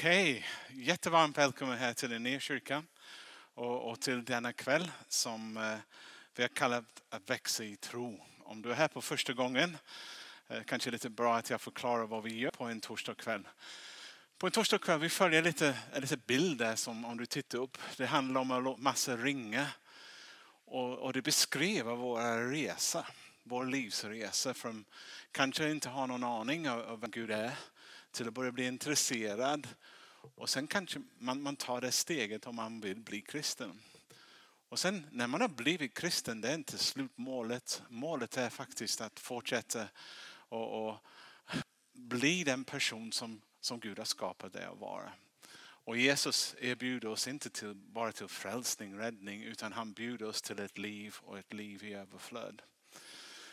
Okej, jättevarmt välkommen här till Linnékyrkan och, och till denna kväll som eh, vi har kallat att växa i tro. Om du är här på första gången, eh, kanske lite bra att jag förklarar vad vi gör på en torsdagskväll. På en torsdagskväll vi följer lite, lite bilder som om du tittar upp. Det handlar om en massa ringar och, och det beskriver våra resa, vår livsresa från kanske inte ha någon aning om vem Gud är till att börja bli intresserad. Och sen kanske man, man tar det steget om man vill bli kristen. Och sen när man har blivit kristen, det är inte slutmålet. Målet är faktiskt att fortsätta och, och bli den person som, som Gud har skapat dig att vara. Och Jesus erbjuder oss inte till, bara till frälsning, räddning, utan han bjuder oss till ett liv och ett liv i överflöd.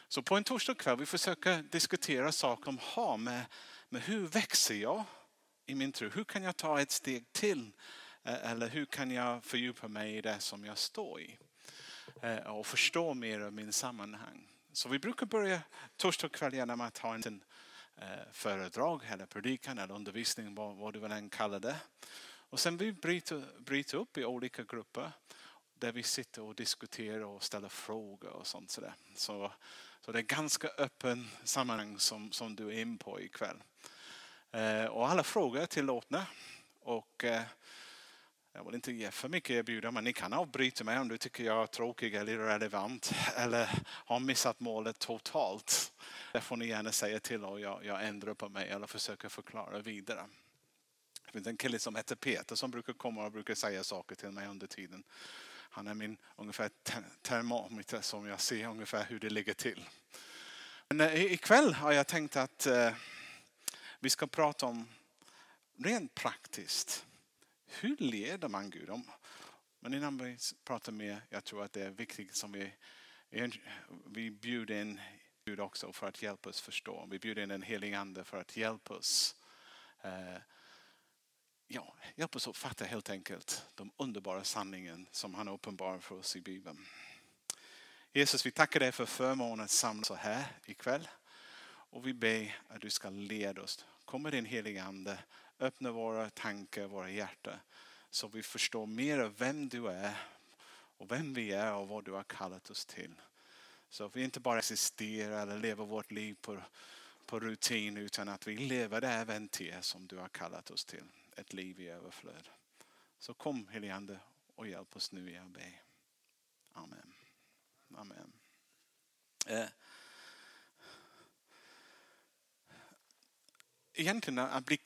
Så på en torsdagskväll vi försöker diskutera saker som har med men hur växer jag i min tro? Hur kan jag ta ett steg till? Eh, eller hur kan jag fördjupa mig i det som jag står i? Eh, och förstå mer av min sammanhang. Så vi brukar börja torsdagskvällarna med att ha en liten eh, föredrag eller predikan eller undervisning, vad, du vill än kalla det. Och sen vi bryter, bryter upp i olika grupper där vi sitter och diskuterar och ställer frågor och sånt. Sådär. Så, så det är ganska öppen sammanhang som, som du är in på ikväll. Eh, och alla frågor är tillåtna. Och, eh, jag vill inte ge för mycket erbjudanden men ni kan avbryta mig om du tycker jag är tråkig eller irrelevant eller har missat målet totalt. Det får ni gärna säga till och jag, jag ändrar på mig eller försöker förklara vidare. Det finns en kille som heter Peter som brukar komma och brukar säga saker till mig under tiden. Han är min ungefär termometer som jag ser ungefär hur det ligger till. Men eh, ikväll har jag tänkt att eh, vi ska prata om rent praktiskt. Hur leder man Gud? Men innan vi pratar mer, jag tror att det är viktigt som vi, vi bjuder in Gud också för att hjälpa oss förstå. Vi bjuder in en helig ande för att hjälpa oss eh, ja, hjälp oss att fatta helt enkelt de underbara sanningen som han uppenbarar för oss i Bibeln. Jesus, vi tackar dig för förmånen att samlas här ikväll. Och vi ber att du ska leda oss. Kom med din heliga Ande. Öppna våra tankar, våra hjärtan. Så vi förstår mer av vem du är och vem vi är och vad du har kallat oss till. Så att vi inte bara existerar eller lever vårt liv på, på rutin utan att vi lever det äventyr som du har kallat oss till ett liv i överflöd. Så kom helige Ande och hjälp oss nu, jag ber. Amen. Amen. Eh. Egentligen, eh, att bli,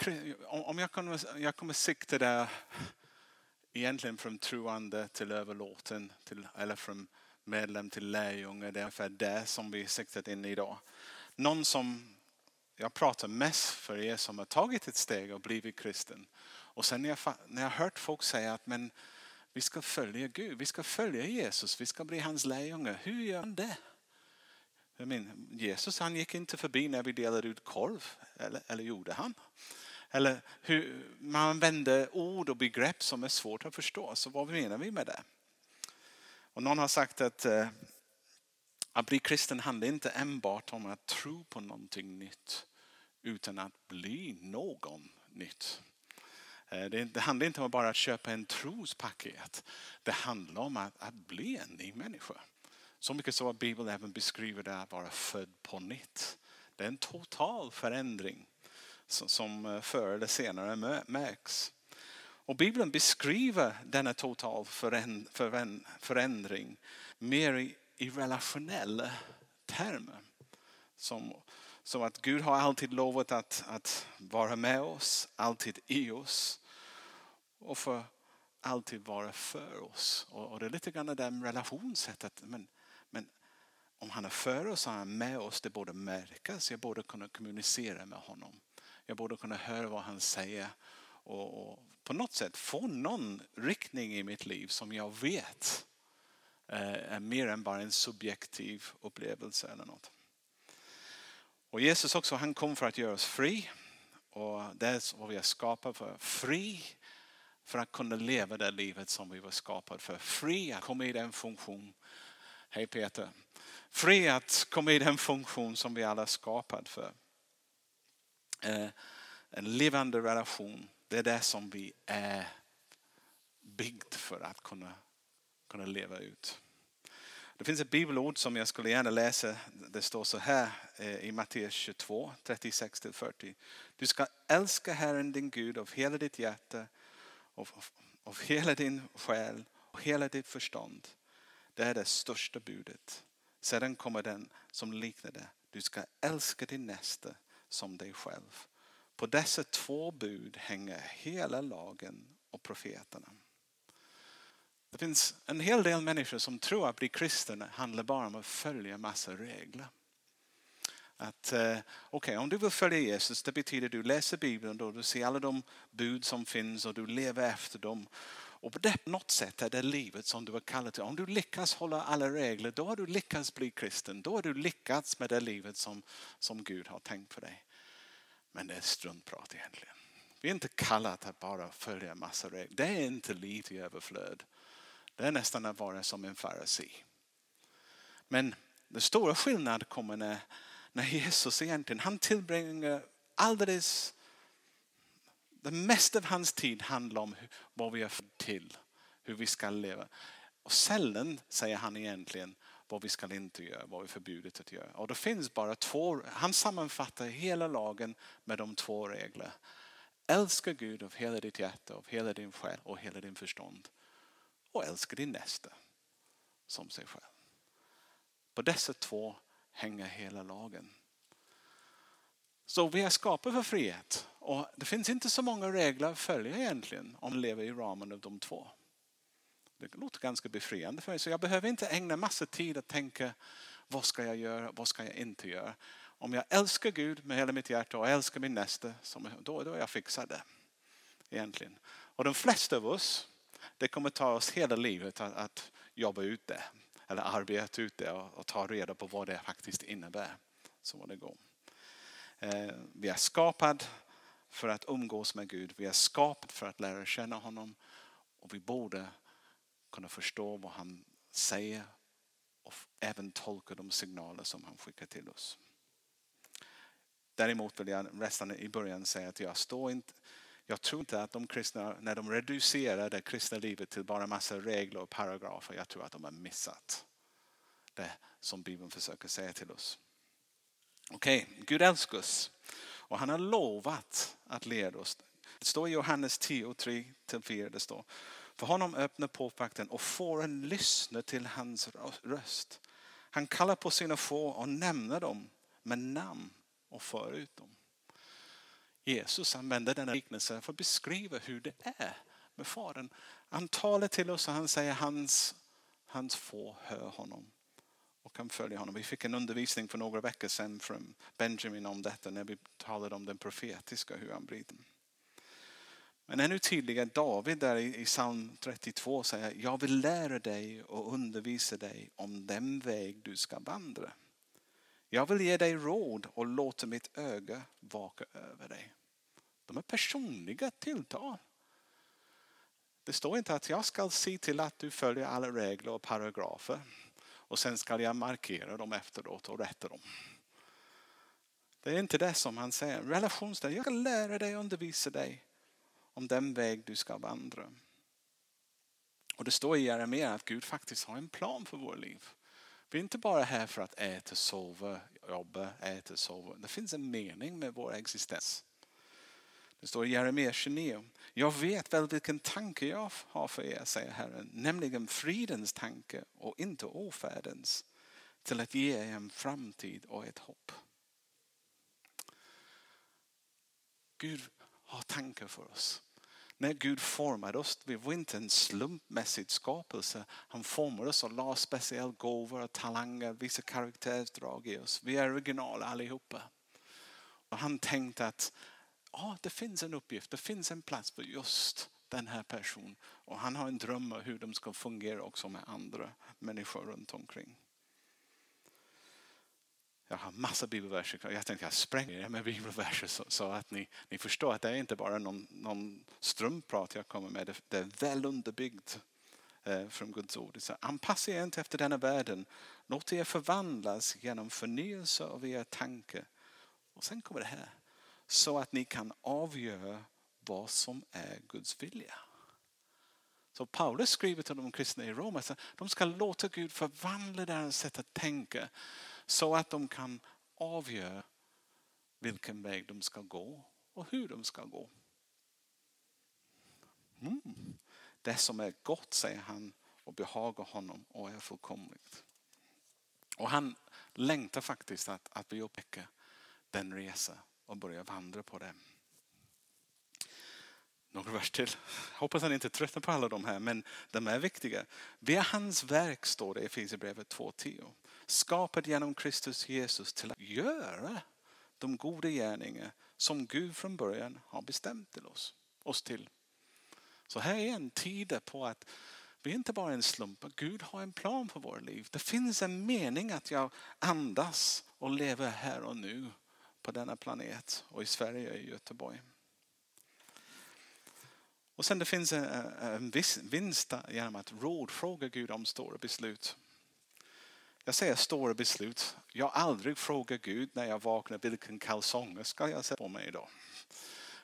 om jag kommer, jag kommer sikta där egentligen från troende till överlåten till, eller från medlem till lärjunge. Det är ungefär det som vi siktat in idag. Någon som jag pratar mest för er som har tagit ett steg och blivit kristen. Och sen när jag, när jag hört folk säga att men vi ska följa Gud, vi ska följa Jesus, vi ska bli hans lärjungar. Hur gör han det? Jag men, Jesus han gick inte förbi när vi delade ut korv, eller, eller gjorde han? Eller hur man använder ord och begrepp som är svårt att förstå. Så vad menar vi med det? Och någon har sagt att eh, att bli kristen handlar inte enbart om att tro på någonting nytt utan att bli någon nytt. Eh, det, handlar inte om bara att köpa en trospaket. Det handlar om att, att bli en ny människa. Så mycket så att Bibeln även beskriver det att vara född på nytt. Det är en total förändring som som eh, förr eller senare märks. Och Bibeln beskriver denna total förändring mer i, i relationella termer. Som, som att Gud har alltid lovat att, att vara med oss, alltid i oss och för alltid vara för oss. Och, och det är lite grann det där relationssättet. Men, men om han är för oss och han är med oss, det borde märkas. Jag borde kunna kommunicera med honom. Jag borde kunna höra vad han säger och, och på något sätt få någon riktning i mitt liv som jag vet eh, är mer än bara en subjektiv upplevelse eller något. Och Jesus också, han kom för att göra oss fri. Och det är vad vi är skapade för. Fri för att kunna leva det livet som vi var skapade för. Fri att komma i den funktion. Hej Peter. Fri att komma i den funktion som vi alla är skapade för. Eh, en levande relation Det är det som vi är byggd för att kunna, kunna leva ut. Det finns ett bibelord som jag skulle gärna läsa. Det står så här eh, i Matteus 22, 36-40. Du ska älska Herren din Gud av hela ditt hjärta, av, av hela din själ och hela ditt förstånd. Det är det största budet. Sedan kommer den som liknar det. Du ska älska din nästa som dig själv. På dessa två bud hänger hela lagen och profeterna. Det finns en hel del människor som tror att bli kristen handlar bara om att följa massa regler. Att, eh, okay, om du vill följa Jesus, det betyder att du läser Bibeln och du ser alla de bud som finns och du lever efter dem. Och på det, något sätt är det livet som du är kallad till. Om du lyckas hålla alla regler, då har du lyckats bli kristen. Då har du lyckats med det livet som, som Gud har tänkt för dig. Men det är struntprat egentligen. Vi är inte kallade att bara följa en massa regler. Det är inte liv i överflöd. Det är nästan att vara som en farasi. Men den stora skillnaden kommer när, när Jesus egentligen, han tillbringar alldeles det mesta av hans tid handlar om vad vi är för till, hur vi ska leva. Och sällan säger han egentligen vad vi ska inte göra, vad vi är förbjudet att göra. Och det finns bara två, han sammanfattar hela lagen med de två reglerna. Älska Gud av hela ditt hjärta, av hela din själ och hela din förstånd. Och älska din nästa som sig själv. På dessa två hänger hela lagen. Så vi är skapade för frihet. Och det finns inte så många regler att följa egentligen om man lever i ramen av de två. Det låter ganska befriande för mig. Så jag behöver inte ägna massa tid att tänka vad ska jag göra, vad ska jag inte göra. Om jag älskar Gud med hela mitt hjärta och älskar min nästa, då, då är jag fixad Egentligen. Och de flesta av oss, det kommer ta oss hela livet att, att jobba ut det. Eller arbeta ut det och, och, ta reda på vad det faktiskt innebär. Så det går. Eh, vi är skapade för att umgås med Gud. Vi är skapade för att lära känna honom. Och vi borde kunna förstå vad han säger och även tolka de signaler som han skickar till oss. Däremot vill jag nästan i början säga att jag står inte jag tror inte att de kristna, när de reducerar det kristna livet till bara massa regler och paragrafer, jag tror att de har missat det som Bibeln försöker säga till oss. Okej, okay. Gud älskar oss och han har lovat att leda oss. Det står i Johannes 10, 3-4. Det står. För honom öppnar påpakten och får en lyssna till hans röst. Han kallar på sina få och nämner dem med namn och för ut dem. Jesus använder denna liknelse för att beskriva hur det är med Fadern. Han talar till oss och han säger hans, hans få hör honom och kan följa honom. Vi fick en undervisning för några veckor sedan från Benjamin om detta när vi talade om den profetiska, hur han bryter. Men ännu tydligare, David där i psalm 32 säger jag vill lära dig och undervisa dig om den väg du ska vandra. Jag vill ge dig råd och låta mitt öga vaka över dig. De är personliga tilltal. Det står inte att jag ska se till att du följer alla regler och paragrafer och sen ska jag markera dem efteråt och rätta dem. Det är inte det som han säger. Relationsstöd, jag ska lära dig och undervisa dig om den väg du ska vandra. Och det står i Jeremia att Gud faktiskt har en plan för vårt liv. Vi är inte bara här för att äta, sova, jobba, äta, sova. Det finns en mening med vår existens. Det står i Jeremia 29. Jag vet väl vilken tanke jag har för er, säger Herren, nämligen fridens tanke och inte ofärdens, till att ge er en framtid och ett hopp. Gud har tankar för oss. När Gud formade oss, vi var inte en slumpmässig skapelse. Han formade oss och la speciella gåvor och talanger, vissa karaktärsdrag i oss. Vi är originala allihopa. Och han tänkte att ah, det finns en uppgift, det finns en plats för just den här personen. Och han har en dröm om hur de ska fungera också med andra människor runt omkring. Jag har massa bibelverser. Jag tänkte jag spränger det med bibelverser så, så, att ni, ni förstår att det är inte bara någon, någon strumprat jag kommer med. Det, det är väl underbyggt eh, från Guds ord. Så anpassa er inte efter denna världen. Låt er förvandlas genom förnyelse av er tanke. Och sen kommer det här. Så att ni kan avgöra vad som är Guds vilja. Så Paulus skriver till de kristna i Rom att de ska låta Gud förvandla deras sätt att tänka så att de kan avgöra vilken väg de ska gå och hur de ska gå. Mm. Det som är gott, säger han, och behagar honom och är fullkomligt. Och han längtar faktiskt att, att vi upptäcker den resan och börjar vandra på den. Några vers till. Hoppas han inte tröttnar på alla de här, men de är viktiga. Vi är hans verk, står det i Efesierbrevet 2.10. Skapad genom Kristus Jesus till att göra de goda gärningar som Gud från början har bestämt till oss, oss till. Så här är en tid på att vi är inte bara en slump. Gud har en plan för vårt liv. Det finns en mening att jag andas och lever här och nu på denna planet och i Sverige i Göteborg. Och sen det finns en, en viss vinst genom att rådfråga Gud om stora beslut. Jag säger stora beslut. Jag aldrig frågar Gud när jag vaknar vilken kalsonger ska jag sätta på mig idag.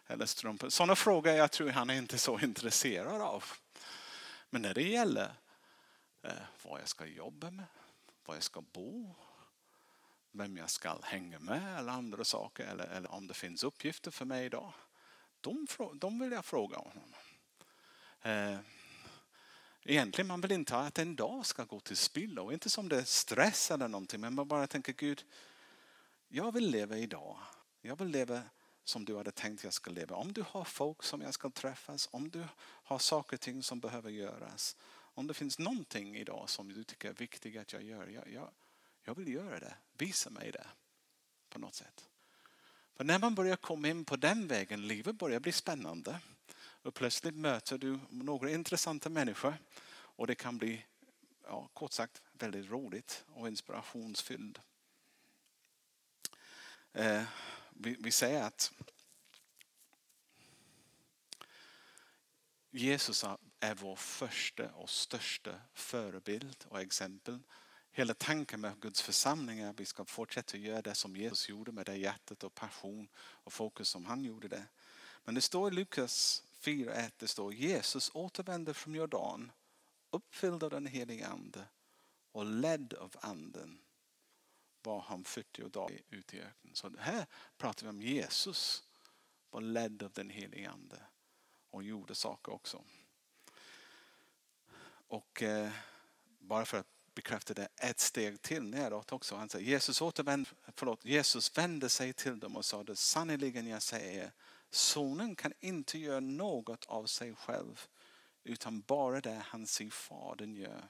Eller strumpor. Sådana frågor jag tror han är inte så intresserad av. Men när det gäller eh, vad jag ska jobba med, var jag ska bo, vem jag ska hänga med eller andra saker eller, eller om det finns uppgifter för mig idag. De, de vill jag fråga honom. Eh, egentligen man vill inte att en dag ska gå till spillo. Inte som det är stress eller någonting men man bara tänker Gud, jag vill leva idag. Jag vill leva som du hade tänkt jag ska leva. Om du har folk som jag ska träffas, om du har saker och ting som behöver göras. Om det finns någonting idag som du tycker är viktigt att jag gör, jag, jag, jag vill göra det. Visa mig det på något sätt. För när man börjar komma in på den vägen, livet börjar bli spännande. Och plötsligt möter du några intressanta människor och det kan bli, ja, kort sagt, väldigt roligt och inspirationsfylld. Eh, vi, vi säger att Jesus är vår första och största förebild och exempel. Hela tanken med Guds församling är att vi ska fortsätta göra det som Jesus gjorde med det hjärtat och passion och fokus som han gjorde det. Men det står i Lukas 4.1, det står Jesus återvände från Jordan uppfylld av den helige ande och ledd av anden var han 40 dagar ute i öknen. Så här pratar vi om Jesus var ledd av den helige ande och gjorde saker också. Och eh, bara för att bekräfta det ett steg till neråt också. Han säger Jesus, återvände, förlåt, Jesus vände sig till dem och sa det sannerligen jag säger sonen kan inte göra något av sig själv utan bara det han ser fadern gör.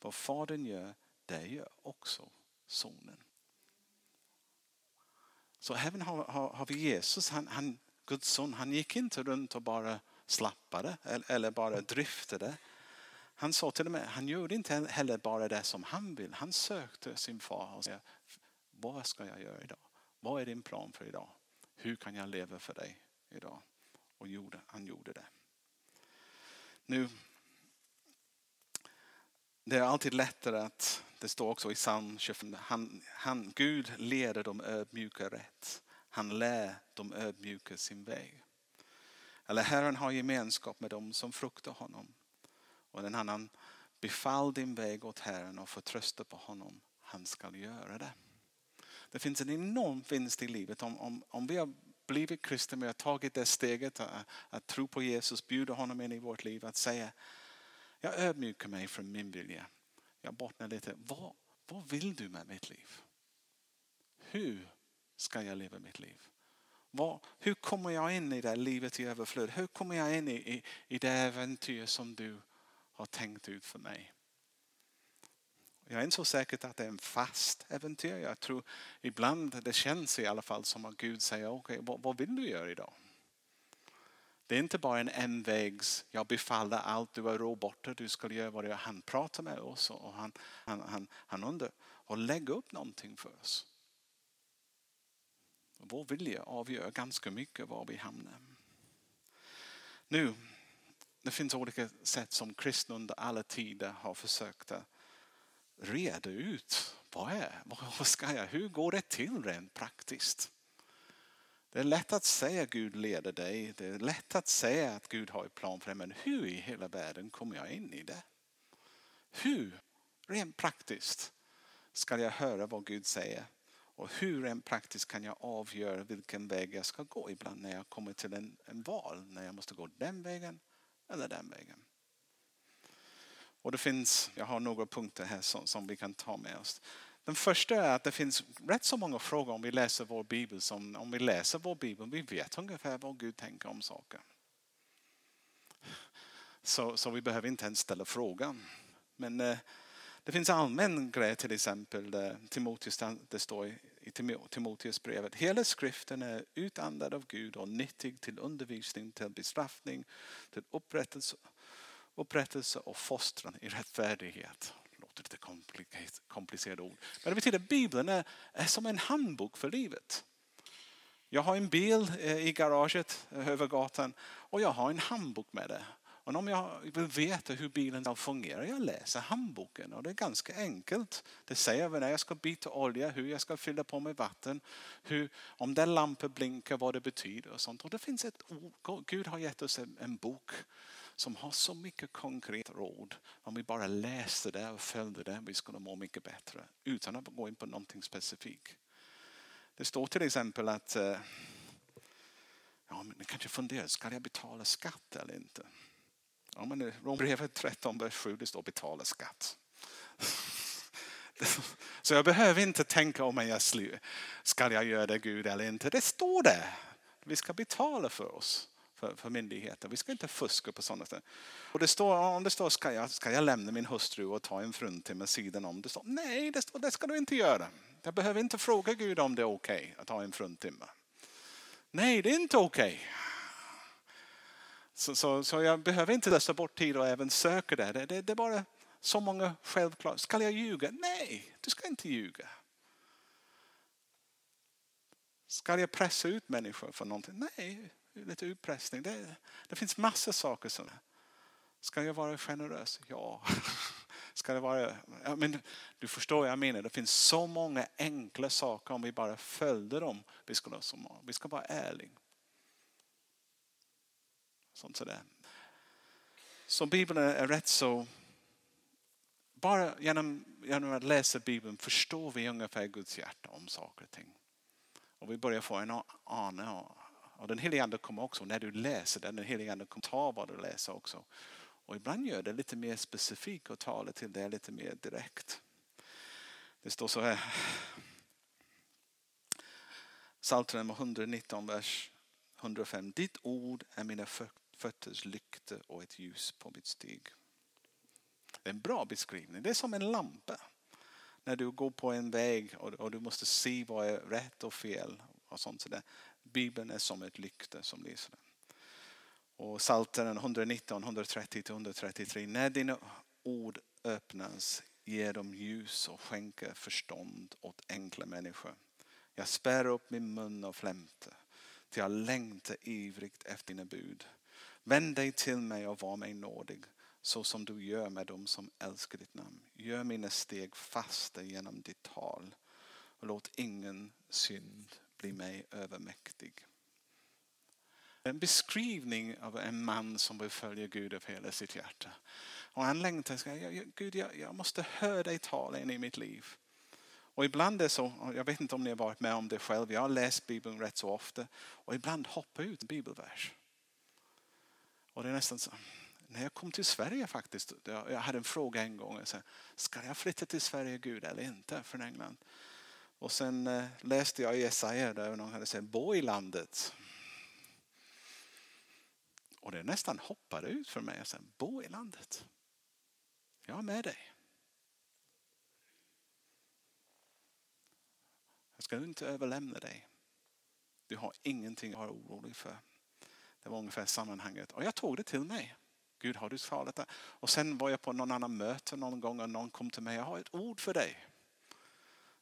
Vad fadern gör, det gör också sonen. Så även har, har, har vi Jesus, han, han, Guds son, han gick inte runt och bara slappade eller, eller bara driftade. Han sa till och med, han gjorde inte heller bara det som han vill. Han sökte sin far och sa, vad ska jag göra idag? Vad är din plan för idag? Hur kan jag leva för dig idag? Och gjorde, han gjorde det. Nu, det är alltid lättare att, det står också i psalm 25, han, han, Gud leder de ödmjuka rätt. Han lär de ödmjuka sin väg. Eller Herren har gemenskap med dem som fruktar honom. Och den annan, befall din väg åt Herren och förtrösta på honom. Han ska göra det. Det finns en enorm vinst i livet om, om, om vi har blivit kristna, vi har tagit det steget att, att tro på Jesus, bjuda honom in i vårt liv, att säga jag ödmjukar mig från min vilja. Jag bottnar lite, vad, vad vill du med mitt liv? Hur ska jag leva mitt liv? Vad, hur kommer jag in i det livet i överflöd? Hur kommer jag in i, i, i det äventyr som du har tänkt ut för mig? Jag är inte så säker att det är en fast äventyr. Jag tror ibland det känns i alla fall som att Gud säger okej, okay, vad, vill du göra idag? Det är inte bara en envägs, jag befaller allt, du är robotar, du ska göra vad du gör. Han pratar med oss och han, han, han, han undrar och lägger upp någonting för oss. Vår vilja avgör ganska mycket var vi hamnar. Nu, det finns olika sätt som kristna under alla tider har försökt att reda ut vad är, vad ska jag, hur går det till rent praktiskt? Det är lätt att säga att Gud leder dig. Det är lätt att säga att Gud har en plan för dig. Men hur i hela världen kommer jag in i det? Hur, rent praktiskt, ska jag höra vad Gud säger? Och hur rent praktiskt kan jag avgöra vilken väg jag ska gå ibland när jag kommer till en, en val? När jag måste gå den vägen eller den vägen. Och det finns, jag har några punkter här som, som vi kan ta med oss. Den första är att det finns rätt så många frågor om vi läser vår bibel. Som, om vi läser vår bibel, vi vet ungefär vad Gud tänker om saker. Så, så vi behöver inte ens ställa frågan. Men eh, det finns allmän grej till exempel. Eh, där Timoteus, det står i Timoteusbrevet. Hela skriften är utandad av Gud och nyttig till undervisning, till bestraffning, till upprättelse, upprättelse och fostran i rättfärdighet Låter lite komplicerade ord. Men det betyder att Bibeln är, är som en handbok för livet. Jag har en bil eh, i garaget eh, över gatan och jag har en handbok med det. Och om jag vill veta hur bilen fungerar, jag läser handboken och det är ganska enkelt. Det säger när jag ska byta olja, hur jag ska fylla på med vatten, hur, om den lampan blinkar, vad det betyder och sånt. Och det finns ett Gud har gett oss en, en bok som har så mycket konkret råd. Om vi bara läste det och följde det, vi skulle må mycket bättre utan att gå in på någonting specifikt. Det står till exempel att eh, ja, men ni kanske funderar, ska jag betala skatt eller inte? Ja, men Rombrevet 13, vers 7, det står betala skatt. Så jag behöver inte tänka om jag ska jag göra det Gud eller inte. Det står där. Vi ska betala för oss för, för myndigheter. Vi ska inte fuska på sådana sätt. Och det står, om det står ska jag, ska jag lämna min hustru och ta en fruntimmer sidan om. Det står nej, det, står, det ska du inte göra. Jag behöver inte fråga Gud om det är okej okay att ha en fruntimmer. Nej, det är inte okej. Okay. Så, så, så, jag behöver inte läsa bort tid och även söka det. Det, det, det är bara så många självklart. Ska jag ljuga? Nej, du ska inte ljuga. Ska jag pressa ut människor för någonting? Nej, lite utpressning. Det, det finns massor saker som... Ska jag vara generös? Ja. Ska det vara... Ja, men du förstår vad jag menar. Det finns så många enkla saker om vi bara följde dem. Vi ska, vi ska vara ärliga. Sånt sådär. Så Bibeln är rätt så... Bara genom, genom att läsa Bibeln förstår vi ungefär Guds hjärta om saker och ting. Och vi börjar få en aning och den helige Ande kommer också, när du läser den, den helige Ande kommer ta vad du läser också. Och ibland gör det lite mer specifikt och talar till dig lite mer direkt. Det står så här. Psaltaren 119, vers 105. Ditt ord är mina fötters lykte och ett ljus på mitt steg. Det är en bra beskrivning. Det är som en lampa. När du går på en väg och, du måste se vad är rätt och fel. Och sånt sådär. Bibeln är som ett lykte som lyser. Och Psaltaren 119, 130-133. När dina ord öppnas ger de ljus och skänker förstånd åt enkla människor. Jag spär upp min mun och flämte till jag längtar ivrigt efter dina bud. Vänd dig till mig och var mig nådig så som du gör med dem som älskar ditt namn. Gör mina steg fasta genom ditt tal och låt ingen synd bli mig övermäktig. En beskrivning av en man som vill följa Gud av hela sitt hjärta. Och han längtar, Gud jag, jag måste höra dig tala in i mitt liv. Och ibland är det så, jag vet inte om ni har varit med om det själv, jag har läst Bibeln rätt så ofta och ibland hoppar ut en bibelvers. Och det är nästan så, när jag kom till Sverige faktiskt, jag hade en fråga en gång, jag sa, ska jag flytta till Sverige Gud eller inte från England? Och sen eh, läste jag i Jesaja där någon hade sagt bo i landet. Och det nästan hoppade ut för mig. Jag sa, bo i landet. Jag är med dig. Jag ska inte överlämna dig. Du har ingenting att vara orolig för. Det var ungefär sammanhanget. Och jag tog det till mig. Gud har du talat det? Och sen var jag på någon annan möte någon gång och någon kom till mig. Jag har ett ord för dig.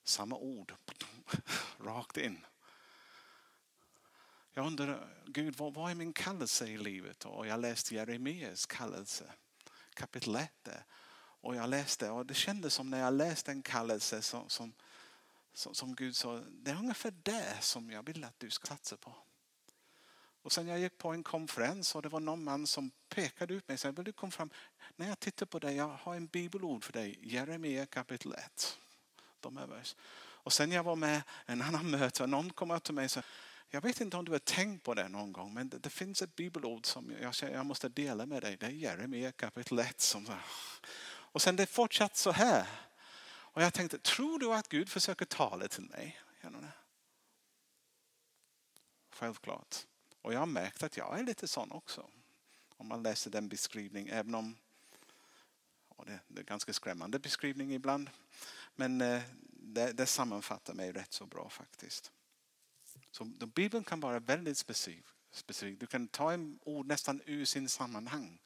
Samma ord. Rakt in. Jag undrar, Gud vad, vad är min kallelse i livet? Och jag läste Jeremias kallelse, kapitel 1. Och jag läste och det kändes som när jag läste en kallelse som, som, som Gud sa, det är ungefär det som jag vill att du ska satsa på. Och sen jag gick på en konferens och det var någon man som pekade ut mig och sa, vill du komma fram? När jag tittar på dig, jag har en bibelord för dig, Jeremia kapitel 1. De är. Och sen jag var med en annan möte och någon kom upp till mig och sa, jag vet inte om du har tänkt på det någon gång, men det, det finns ett bibelord som jag, jag måste dela med dig. Det är Jeremia kapitel 1. Som, och sen det fortsatte så här. Och jag tänkte, tror du att Gud försöker tala till mig? Självklart. Och jag har märkt att jag är lite sån också. Om man läser den beskrivningen, även om det, det är ganska skrämmande beskrivning ibland. Men eh, det, det sammanfattar mig rätt så bra faktiskt. Så Bibeln kan vara väldigt specifik. specifik. Du kan ta en ord nästan ur sin sammanhang.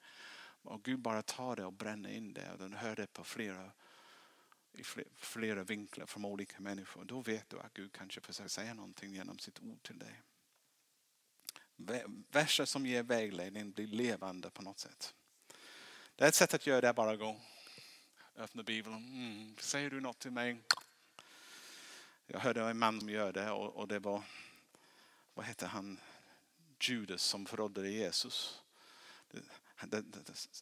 Och Gud bara tar det och bränner in det. Och den hör det på flera, i flera vinklar från olika människor. Då vet du att Gud kanske försöker säga någonting genom sitt ord till dig. Verser som ger vägledning blir levande på något sätt. Det är ett sätt att göra det bara gå. Öppna Bibeln. Mm, säger du något till mig? Jag hörde en man som gör det och, och det var, vad hette han, Judas som förrådde Jesus.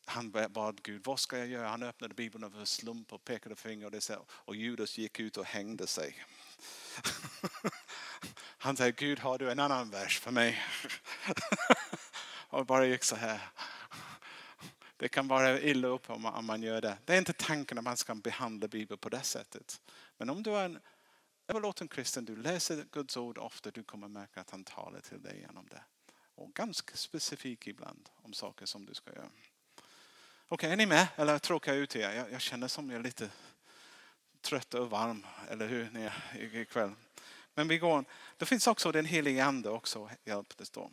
Han bad Gud, vad ska jag göra? Han öppnade Bibeln över slump och pekade finger och, det, och Judas gick ut och hängde sig. Han säger, Gud har du en annan vers för mig? och bara gick så här. Det kan vara illa upp om man gör det. Det är inte tanken att man ska behandla Bibeln på det sättet. Men om du är en överlåten kristen, du läser Guds ord ofta, du kommer märka att han talar till dig genom det. Och ganska specifik ibland om saker som du ska göra. Okej, okay, är ni med? Eller tråkar jag ut er? Jag, jag känner som jag är lite trött och varm, eller hur, ni ikväll. Men vi går. Det finns också den helige ande också, hjälp det står.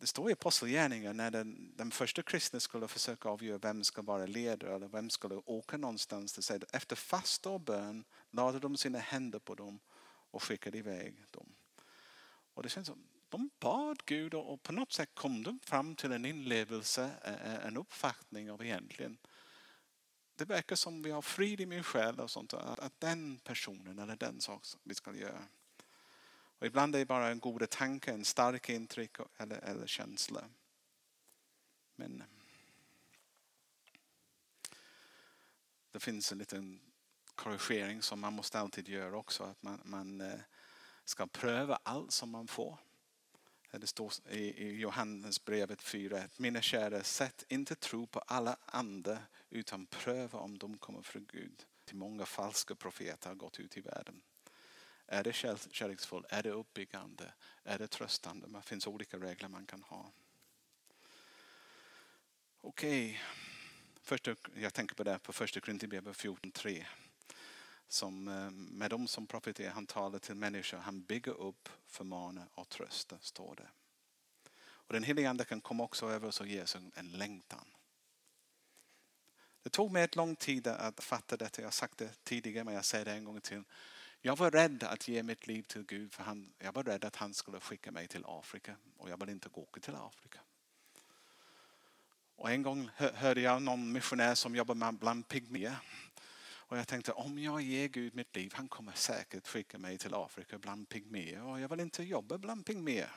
Det står i Apostlagärningarna när den, den första kristna skulle försöka avgöra vem ska vara ledare eller vem skulle åka någonstans. Det säger, efter fasta och bön lade de sina händer på dem och skickade iväg dem. Och det känns som de bad Gud och på något sätt kom de fram till en inlevelse, en uppfattning av egentligen det verkar som vi har frid i min själ och sånt. Att, den personen eller den sak vi ska göra. Och ibland är det bara en god tanke, en stark intryck eller, eller känsla. Men eh, det finns en liten korrigering som man måste alltid göra också. Att man, man eh, ska pröva allt som man får. Det står i Johannesbrevet 4. Mina kära, sätt inte tro på alla andra utan pröva om de kommer från Gud. Till många falska profeter har gått ut i världen. Är det kärleksfullt? Är det uppbyggande? Är det tröstande? Det finns olika regler man kan ha. Okej, okay. jag tänker på det på första Korinthierbrevet 14.3 som eh, med dem som profeterar, han talar till människor, han bygger upp, förmanar och tröstar, står det. Och den heliga ande kan komma också över oss och ge oss en längtan. Det tog mig ett lång tid att fatta detta. Jag har sagt det tidigare men jag säger det en gång till. Jag var rädd att ge mitt liv till Gud för han, jag var rädd att han skulle skicka mig till Afrika och jag vill inte gå till Afrika. Och en gång hörde jag någon missionär som jobbar bland pygméer och jag tänkte om jag ger Gud mitt liv, han kommer säkert skicka mig till Afrika bland pygméer och jag vill inte jobba bland pygméer.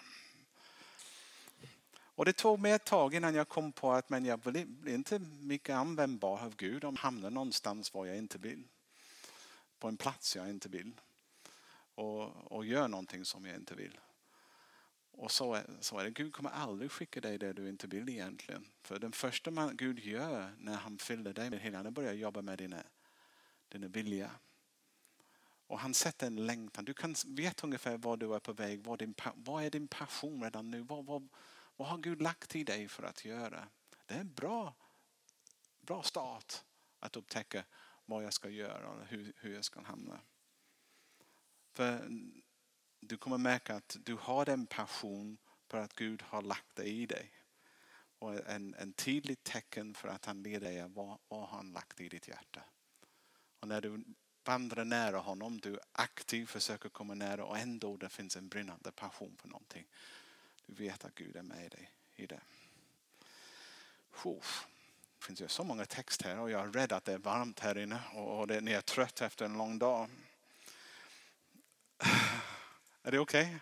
Och det tog mig ett tag innan jag kom på att men jag blir inte mycket användbar av Gud om jag hamnar någonstans var jag inte vill. På en plats jag inte vill. Och, och gör någonting som jag inte vill. Och så är, så är det. Gud kommer aldrig skicka dig det du inte vill egentligen. För den första man Gud gör när han fyller dig med hela, han börjar jobba med dina dina vilja. Och han sätter en längtan. Du kan veta ungefär var du är på väg. Vad, din, vad är din passion redan nu? Vad, vad, vad har Gud lagt i dig för att göra? Det är en bra, bra start att upptäcka vad jag ska göra och hur, hur jag ska hamna. För du kommer märka att du har den passion för att Gud har lagt det i dig. Och en, en tydligt tecken för att han leder dig är vad, vad har han lagt i ditt hjärta. Och när du vandrar nära honom, du aktivt försöker komma nära och ändå det finns en brinnande passion för någonting. Du vet att Gud är med dig i det. Det finns ju så många texter här och jag är rädd att det är varmt här inne och ni är trött efter en lång dag. Är det okej? Okay?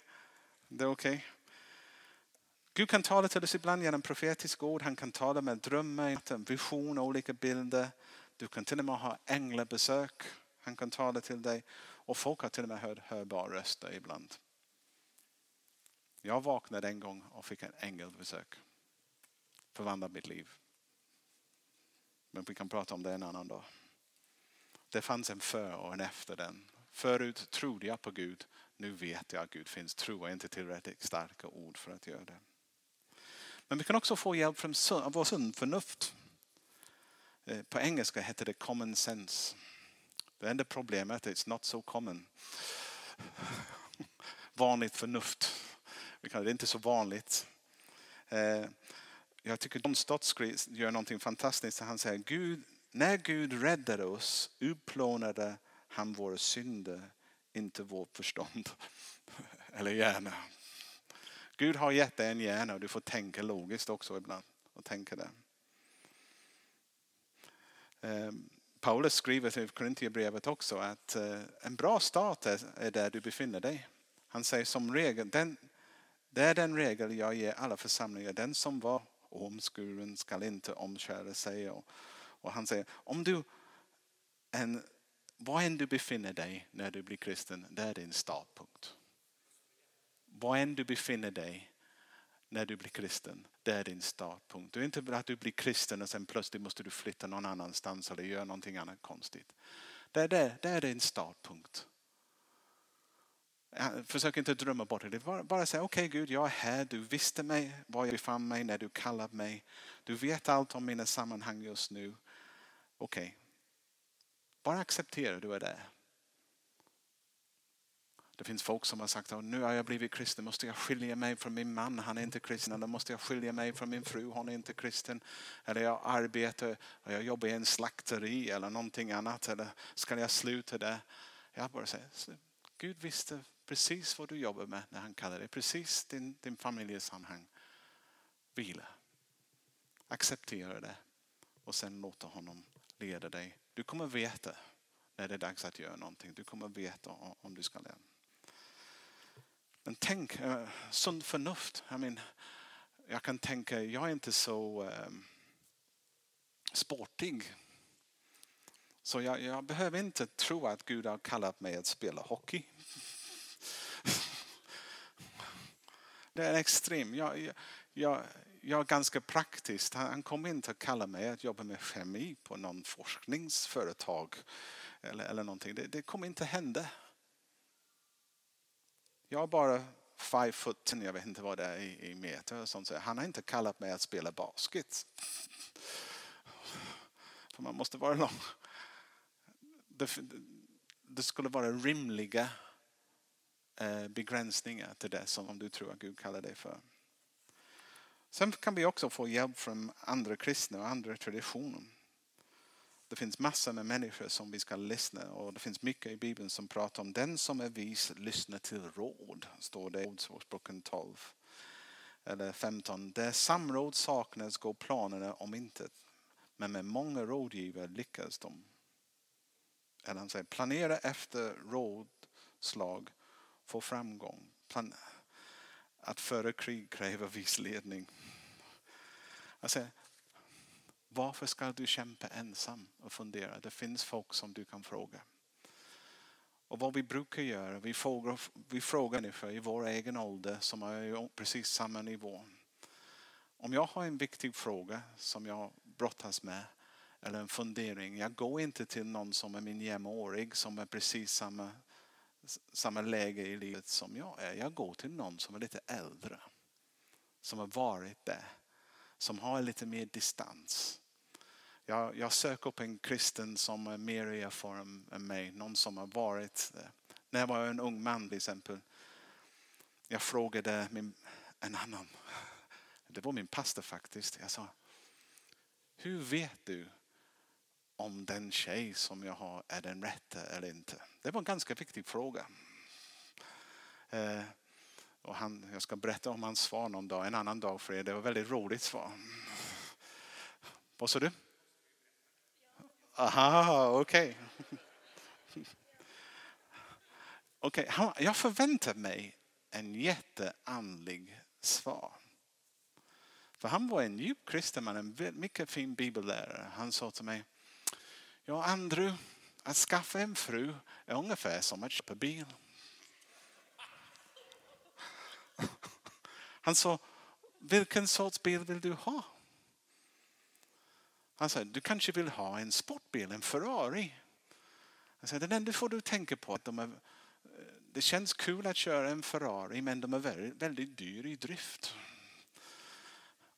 Det är okej. Okay. Gud kan tala till oss ibland genom profetiska ord. Han kan tala med drömmar, visioner, olika bilder. Du kan till och med ha änglabesök. Han kan tala till dig. Och folk har till och med hört hörbara röster ibland. Jag vaknade en gång och fick en ängelbesök. Förvandlade mitt liv. Men vi kan prata om det en annan dag. Det fanns en för och en efter den. Förut trodde jag på Gud. Nu vet jag att Gud finns. Tro är inte tillräckligt starka ord för att göra det. Men vi kan också få hjälp från vår sund förnuft. Eh, på engelska heter det common sense. Det enda problemet är att it's not so common. Vanligt förnuft. Det är inte så vanligt. Eh, jag tycker John Stott gör någonting fantastiskt. Han säger Gud, när Gud räddade oss utplånade han våra synder, inte vårt förstånd eller hjärna. Gud har gett dig en hjärna och du får tänka logiskt också ibland. Och tänka det. Ehm, Paulus skriver till Korintierbrevet också att eh, en bra start är där du befinner dig. Han säger som regel, den, det är den regel jag ger alla församlingar. Den som var omskuren skall inte omskära sig. Och, och han säger, om du, en, var än du befinner dig när du blir kristen, det är din startpunkt. Var än du befinner dig när du blir kristen, det är din startpunkt. Det är inte att du blir kristen och sen plötsligt måste du flytta någon annanstans eller göra någonting annat konstigt. Det är, det, det är din startpunkt. Försök inte drömma bort det. Bara, bara säga okej okay, Gud, jag är här. Du visste mig, var jag befann mig när du kallade mig. Du vet allt om mina sammanhang just nu. Okej. Okay. Bara acceptera att du är där. Det finns folk som har sagt att nu har jag blivit kristen, måste jag skilja mig från min man, han är inte kristen. Eller måste jag skilja mig från min fru, hon är inte kristen. Eller jag arbetar och jag jobbar i en slakteri eller någonting annat. Eller ska jag sluta där? Jag bara säger, Gud visste precis vad du jobbar med när han kallar dig. Precis din, din familjesammanhang. Vila. Acceptera det och sen låta honom leda dig. Du kommer veta när det är dags att göra någonting. Du kommer veta om du ska lära. Men tänk, uh, sunt förnuft. I mean, jag kan tänka, jag är inte så um, sportig. Så jag, jag, behöver inte tro att Gud har kallat mig att spela hockey. Det är extremt. Jag, jag, jag, jag är ganska praktisk. Han kommer inte att kalla mig att jobba med kemi på någon forskningsföretag. Eller, eller någonting. Det, det kommer inte hända. Jag är bara five foot, jag vet inte vad det är i, i meter. Och sånt. Så han har inte kallat mig att spela basket. För man måste vara lång. Det, det skulle vara rimliga Eh, begränsningar till det som du tror att Gud kallar dig för. Sen kan vi också få hjälp från andra kristna och andra traditioner. Det finns massor med människor som vi ska lyssna och det finns mycket i Bibeln som pratar om den som är vis lyssnar till råd. Står det i Ordspråksboken 12. Eller 15. Där samråd saknas går planerna om intet. Men med många rådgivare lyckas de. Eller han säger planera efter rådslag få framgång. Att föra krig kräver viss ledning. Alltså, varför ska du kämpa ensam och fundera? Det finns folk som du kan fråga. Och vad vi brukar göra, vi frågar, vi frågar människor i vår egen ålder som är precis samma nivå. Om jag har en viktig fråga som jag brottas med eller en fundering. Jag går inte till någon som är min jämnårig som är precis samma, samma läge i livet som jag är. Jag går till någon som är lite äldre. Som har varit där. Som har lite mer distans. Jag, jag söker upp en kristen som är mer erfaren än mig. Någon som har varit där. När jag var en ung man till exempel. Jag frågade min, en annan. Det var min pastor faktiskt. Jag sa. Hur vet du om den tjej som jag har är den rätta eller inte? Det var en ganska viktig fråga. Eh, och han, jag ska berätta om hans svar någon dag, en annan dag för er. Det var ett väldigt roligt svar. Vad sa du? Aha, okej. Okay. okay, jag förväntar mig en jätteandlig svar. För han var en djup kristen man, en mycket fin bibellärare. Han sa till mig, ja Andrew, att skaffa en fru är ungefär som att köpa bil. Han sa, vilken sorts bil vill du ha? Han sa, du kanske vill ha en sportbil, en Ferrari. Han sa, den enda får du tänka på att de är, eh, det känns kul att köra en Ferrari men de är väldigt, väldigt dyr i drift.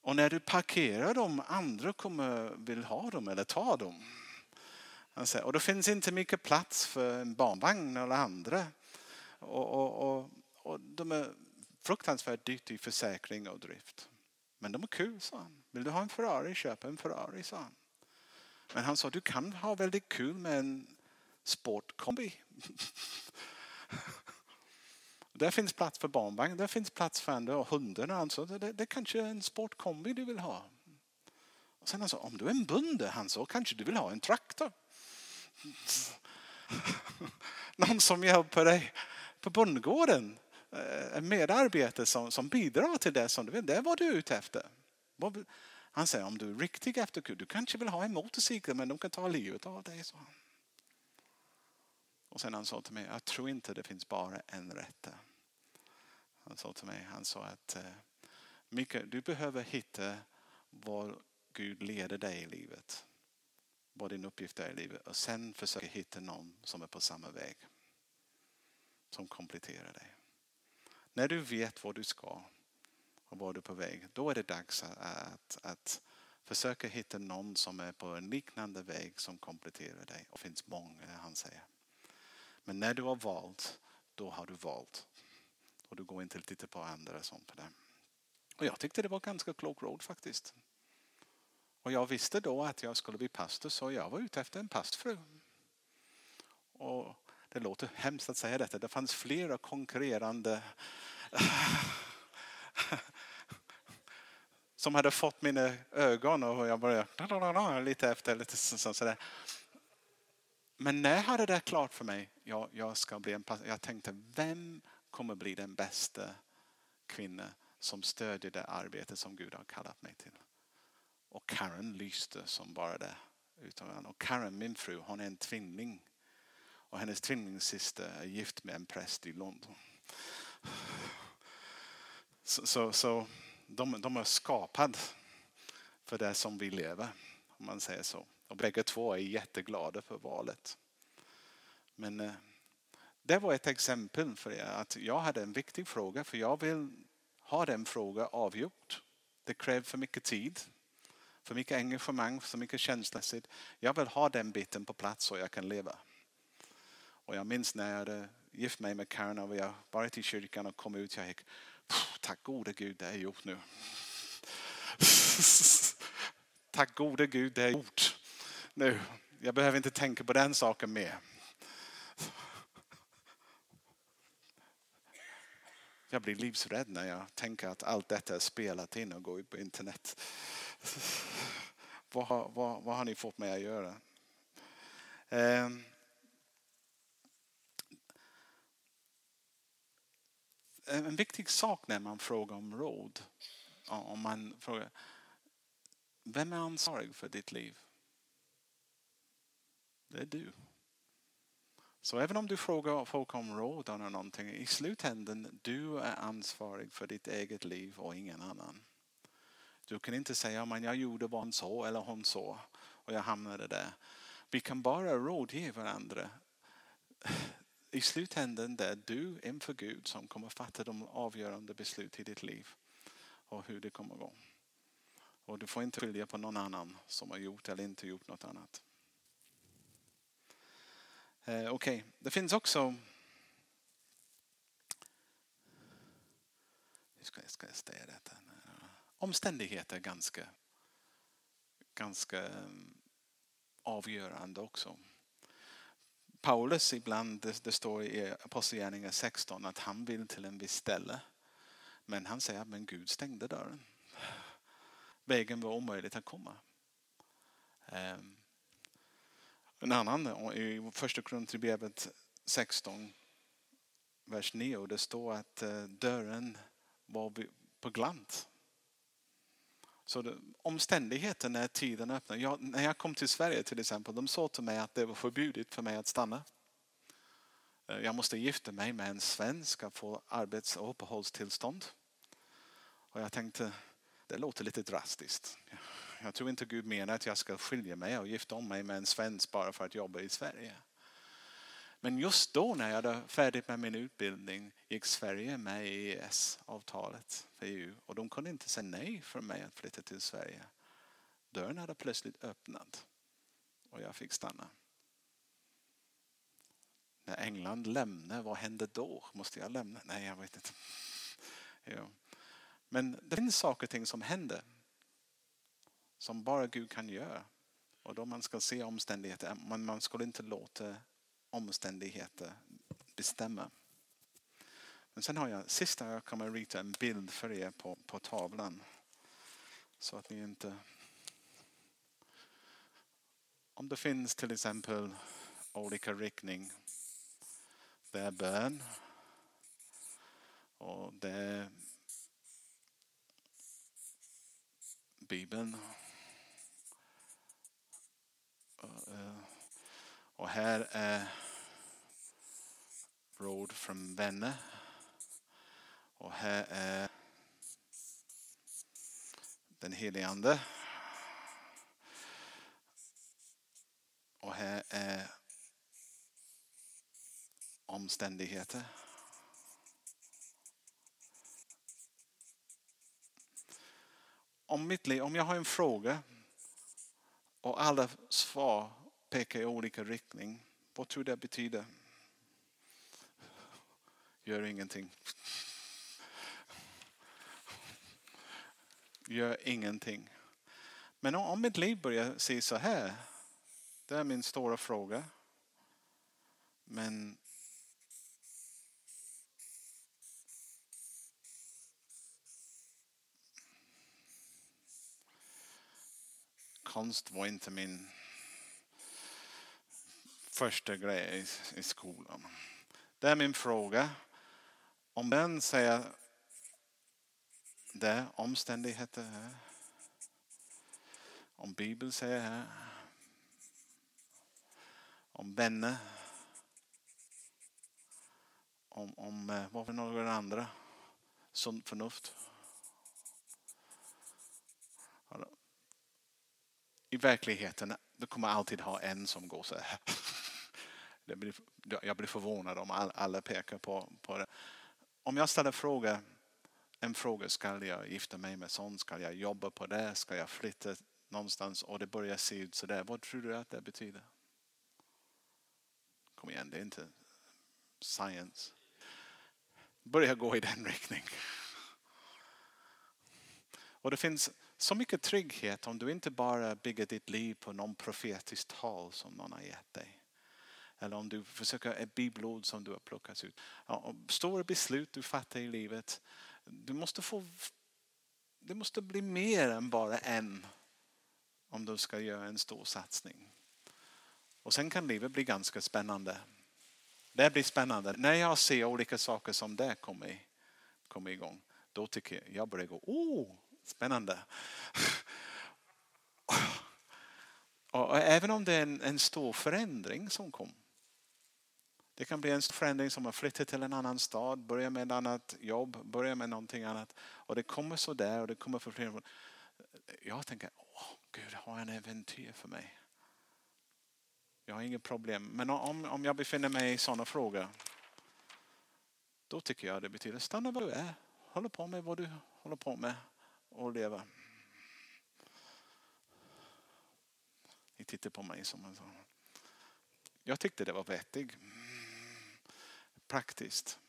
Och när du parkerar dem, andra kommer vill ha dem eller ta dem. Och det finns inte mycket plats för en barnvagn eller andra. Och, och, och, och de är fruktansvärt dyrt i försäkring och drift. Men de är kul, sa han. Vill du ha en Ferrari, köp en Ferrari, sa han. Men han sa, du kan ha väldigt kul med en sportkombi. Där finns plats för barnvagn, där finns plats för andra och hundarna. Alltså. Det, det, det kanske är en sportkombi du vill ha. Och sen han sa, om du är en bonde, han sa, kanske du vill ha en traktor. Någon som hjälper dig på bondgården. Eh, en medarbetare som, som bidrar till det som du vill. Det är vad du är ute efter. Han säger om du är riktigt efter Gud, du kanske vill ha en motorcykel men de kan ta livet av dig. Så. Och sen han sa till mig, jag tror inte det finns bara en rätte. Han sa till mig, han sa att eh, Mikael, du behöver hitta var Gud leder dig i livet. Vad din uppgift är i livet. Och sen försöka hitta någon som är på samma väg. Som kompletterar dig. När du vet vad du ska och var du är på väg, då är det dags att, att försöka hitta någon som är på en liknande väg som kompletterar dig. Och det finns många, han säger. Men när du har valt, då har du valt. Och du går inte och tittar på andra som på det. Och jag tyckte det var ganska klok råd faktiskt. Och jag visste då att jag skulle bli pastor så jag var ute efter en pastfru. Och det låter hemskt att säga detta. Det fanns flera konkurrerande som hade fått mina ögon och jag började lite efter. Lite sådär. Men när jag hade det klart för mig, jag, jag ska bli en pastor. Jag tänkte, vem kommer bli den bästa kvinna som stödjer det arbete som Gud har kallat mig till? Och Karen lyste som bara det. Och Karen, min fru, hon är en tvilling. Och hennes tvillingsyster är gift med en präst i London. Så, så, så de, de är skapade för det som vi lever, om man säger så. Och bägge två är jätteglada för valet. Men eh, det var ett exempel för er att jag hade en viktig fråga för jag vill ha den frågan avgjord. Det kräver för mycket tid, för mycket engagemang, för mycket känslomässigt. Jag vill ha den biten på plats så jag kan leva. Och jag minns när jag hade gift mig med Karen och vi har varit i kyrkan och kom ut. Jag gick, tack gode Gud det är gjort nu. tack gode Gud det är gjort nu. Jag behöver inte tänka på den saken mer. Jag blir livsrädd när jag tänker att allt detta är spelat in och går ut på internet. Vad har, vad, vad har ni fått mig att göra? Eh, en viktig sak när man frågar om råd. Om man frågar, vem är ansvarig för ditt liv? Det är du. Så även om du frågar folk om råd eller någonting, i slutändan du är ansvarig för ditt eget liv och ingen annan. Du kan inte säga att jag gjorde vad så eller hon så och jag hamnade där. Vi kan bara rådge varandra i slutändan det är du inför Gud som kommer fatta de avgörande beslut i ditt liv och hur det kommer gå. Och du får inte skilja på någon annan som har gjort eller inte gjort något annat. Eh, Okej, okay. det finns också hur ska jag, ska jag säga detta? Omständigheter ganska, ganska mm, avgörande också. Paulus ibland, det, det står i Apostlagärningarna 16 att han vill till en viss ställe. Men han säger att Gud stängde dörren. Vägen var omöjlig att komma. Ehm, en annan i första Korinthierbrevet 16 vers 9 det står att eh, dörren var på glant. Så det, omständigheten när tiden öppnar. Jag, när jag kom till Sverige till exempel, de sa till mig att det var förbjudet för mig att stanna. Eh, jag måste gifta mig med en svensk och få arbets och uppehållstillstånd. Och jag tänkte, det låter lite drastiskt. Jag tror inte Gud menar att jag ska skilja mig och gifta om mig med en svensk bara för att jobba i Sverige. Men just då när jag var färdig med min utbildning gick Sverige med i EES-avtalet för EU och de kunde inte säga nej för mig att flytta till Sverige. Dörren hade plötsligt öppnat och jag fick stanna. När England lämnade, vad hände då? Måste jag lämna? Nej, jag vet inte. Ja. Men det finns saker och ting som händer som bara Gud kan göra. Och då man ska se omständigheter, men man skulle inte låta omständigheter bestämmer. Men sen har jag, sista jag kommer rita en bild för er på, på tavlan. Så att ni inte... Om det finns till exempel olika riktning. Det är bön. Och det är Bibeln. Och eh, här är råd från vänner. Och här är den helige Ande. Och här är omständigheter. Om mitt liv, om jag har en fråga och alla svar pekar i olika riktning. Vad tror du det betyder? Gör ingenting. Gör ingenting. Men om mitt liv börjar se så här. Det är min stora fråga. Men konst var inte min första grej i skolan. Det är min fråga. Om den säger det, omständigheter här. Om Bibeln säger här. Om vänner. Om, om eh, vad för några andra. Sunt förnuft. I verkligheten, du kommer alltid ha en som går så här. jag blir förvånad om alla pekar på, på det. Om jag ställer fråga, en fråga, ska jag gifta mig med sån? Ska jag jobba på det? Ska jag flytta någonstans? Och det börjar se ut sådär. Vad tror du att det betyder? Kom igen, det är inte science. Börja gå i den riktningen. Och det finns så mycket trygghet om du inte bara bygger ditt liv på någon profetiskt tal som någon har gett dig. Eller om du försöker ett bibelord som du har plockat ut. Ja, stora beslut du fattar i livet. Du måste få det måste bli mer än bara en om du ska göra en stor satsning. Och sen kan livet bli ganska spännande. Det blir spännande. När jag ser olika saker som det kommer, kommer igång. Då tycker jag, jag börjar gå, oh, spännande. Och även om det är en, en stor förändring som kommer. Det kan bli en förändring som att flytta till en annan stad, börja med ett annat jobb, börja med någonting annat. Och det kommer så där och det kommer för fler. Jag tänker, åh, Gud har en äventyr för mig. Jag har inget problem. Men om, om jag befinner mig i sådana frågor. Då tycker jag det betyder stanna var du är. Håll på med vad du håller på med och leva. Ni tittar på mig som en sån. Jag tyckte det var vettigt praktiskt.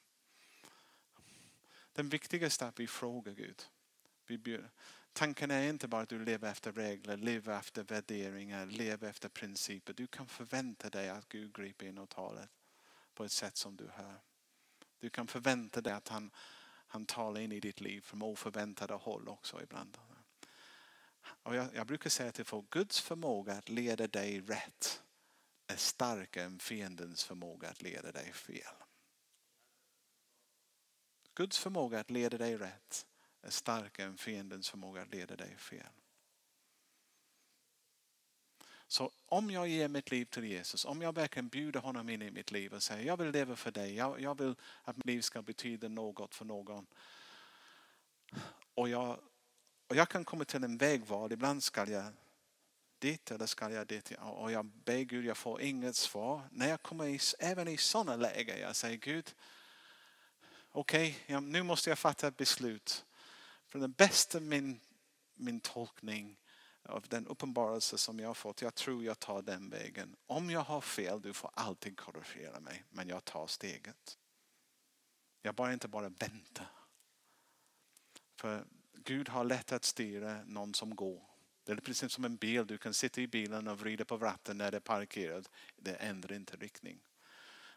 Den viktigaste är att vi frågar Gud. Vi Tanken är inte bara att du lever efter regler, lever efter värderingar, lever efter principer. Du kan förvänta dig att Gud griper in och talar på ett sätt som du hör. Du kan förvänta dig att han, han talar in i ditt liv från oförväntade håll också ibland. Och jag, jag brukar säga till folk, Guds förmåga att leda dig rätt är starkare än fiendens förmåga att leda dig fel. Guds förmåga att leda dig rätt är starkare än fiendens förmåga att leda dig fel. Så om jag ger mitt liv till Jesus, om jag verkligen bjuder honom in i mitt liv och säger jag vill leva för dig, jag, jag vill att mitt liv ska betyda något för någon. Och jag, och jag kan komma till en vägval, ibland ska jag dit eller ska jag dit? Och jag ber Gud, jag får inget svar. När jag kommer i, även i sådana lägen, jag säger Gud, okej, okay, nu måste jag fatta ett beslut. För den bästa min, min tolkning av den uppenbarelse som jag har fått, jag tror jag tar den vägen. Om jag har fel, du får alltid korrigera mig, men jag tar steget. Jag bara inte bara vänta. För Gud har lätt att styra någon som går. Det är precis som en bil, du kan sitta i bilen och vrida på ratten när det är parkerat. Det ändrar inte riktning.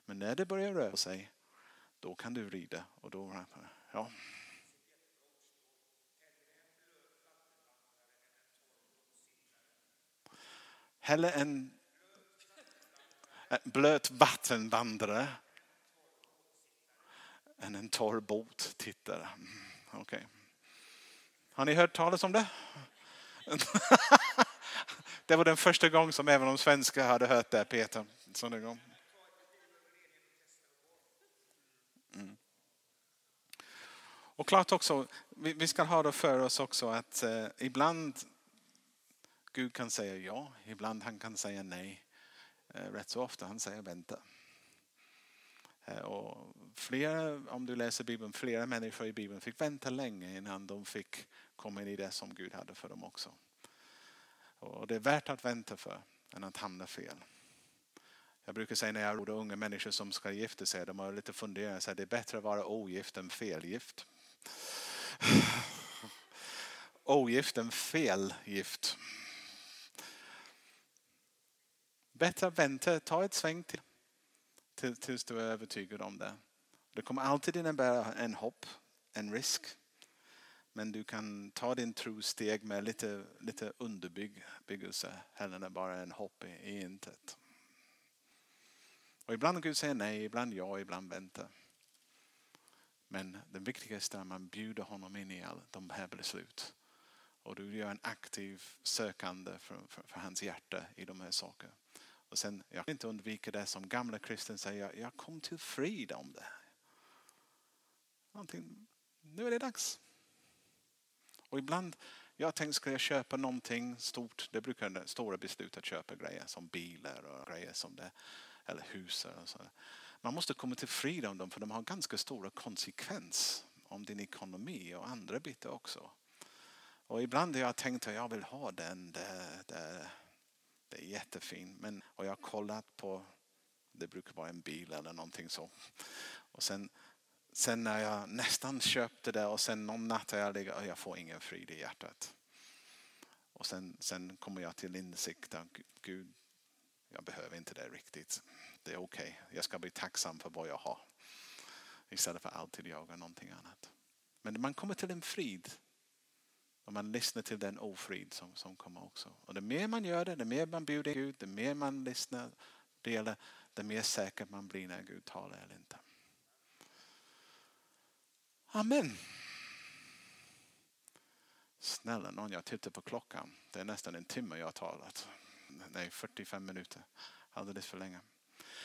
Men när det börjar röra sig, då kan du rida. Och då, ja. Hellre en, en blöt vattenvandrare än en torr båttittare. Mm, okay. Har ni hört talas om det? det var den första gången som även de svenska hade hört det Peter. Sån gång. Mm. Och klart också, vi ska ha det för oss också att eh, ibland Gud kan säga ja, ibland han kan säga nej. Eh, rätt så ofta han säger vänta. Eh, och flera, om du läser Bibeln, flera människor i Bibeln fick vänta länge innan de fick komma in i det som Gud hade för dem också. Och det är värt att vänta för än att hamna fel. Jag brukar säga när jag råder unga människor som ska gifta sig, de har lite funderingar, så det är bättre att vara ogift än felgift. ogift än felgift. Bättre att vänta, ta ett sväng till tills du är övertygad om det. Det kommer alltid innebära en hopp, en risk. Men du kan ta din trosteg med lite, lite underbyggelse hellre än bara en hopp i, i intet. Och ibland Gud säger nej, ibland ja, ibland vänta. Men det viktigaste är att man bjuder honom in i alla de här beslut. Och du gör en aktiv sökande för, för, för hans hjärta i de här sakerna. Och sen, jag kan inte undvika det som gamla kristen säger, jag kom till frid om det. Någonting, nu är det dags. Och ibland, jag tänkte ska jag köpa någonting stort, det brukar vara stora beslut att köpa grejer som bilar och grejer som det, eller hus. Man måste komma till frid om dem för de har ganska stora konsekvenser om din ekonomi och andra bitar också. Och ibland har jag tänkt att jag vill ha den, det, det, det är jättefint. Men, och jag har kollat på, det brukar vara en bil eller någonting så. Och sen, sen när jag nästan köpte det och sen någon natt har jag legat och jag får ingen frid i hjärtat. Och sen, sen kommer jag till insikt att Gud, jag behöver inte det riktigt. Det är okej. Okay. Jag ska bli tacksam för vad jag har. Istället för alltid jaga någonting annat. Men man kommer till en frid och man lyssnar till den ofrid som, som kommer också. Och det mer man gör det, det mer man bjuder Gud, det mer man lyssnar, delar, det mer säker man blir när Gud talar eller inte. Amen. Snälla någon, jag tittar på klockan. Det är nästan en timme jag har talat. Nej, 45 minuter. Alldeles för länge.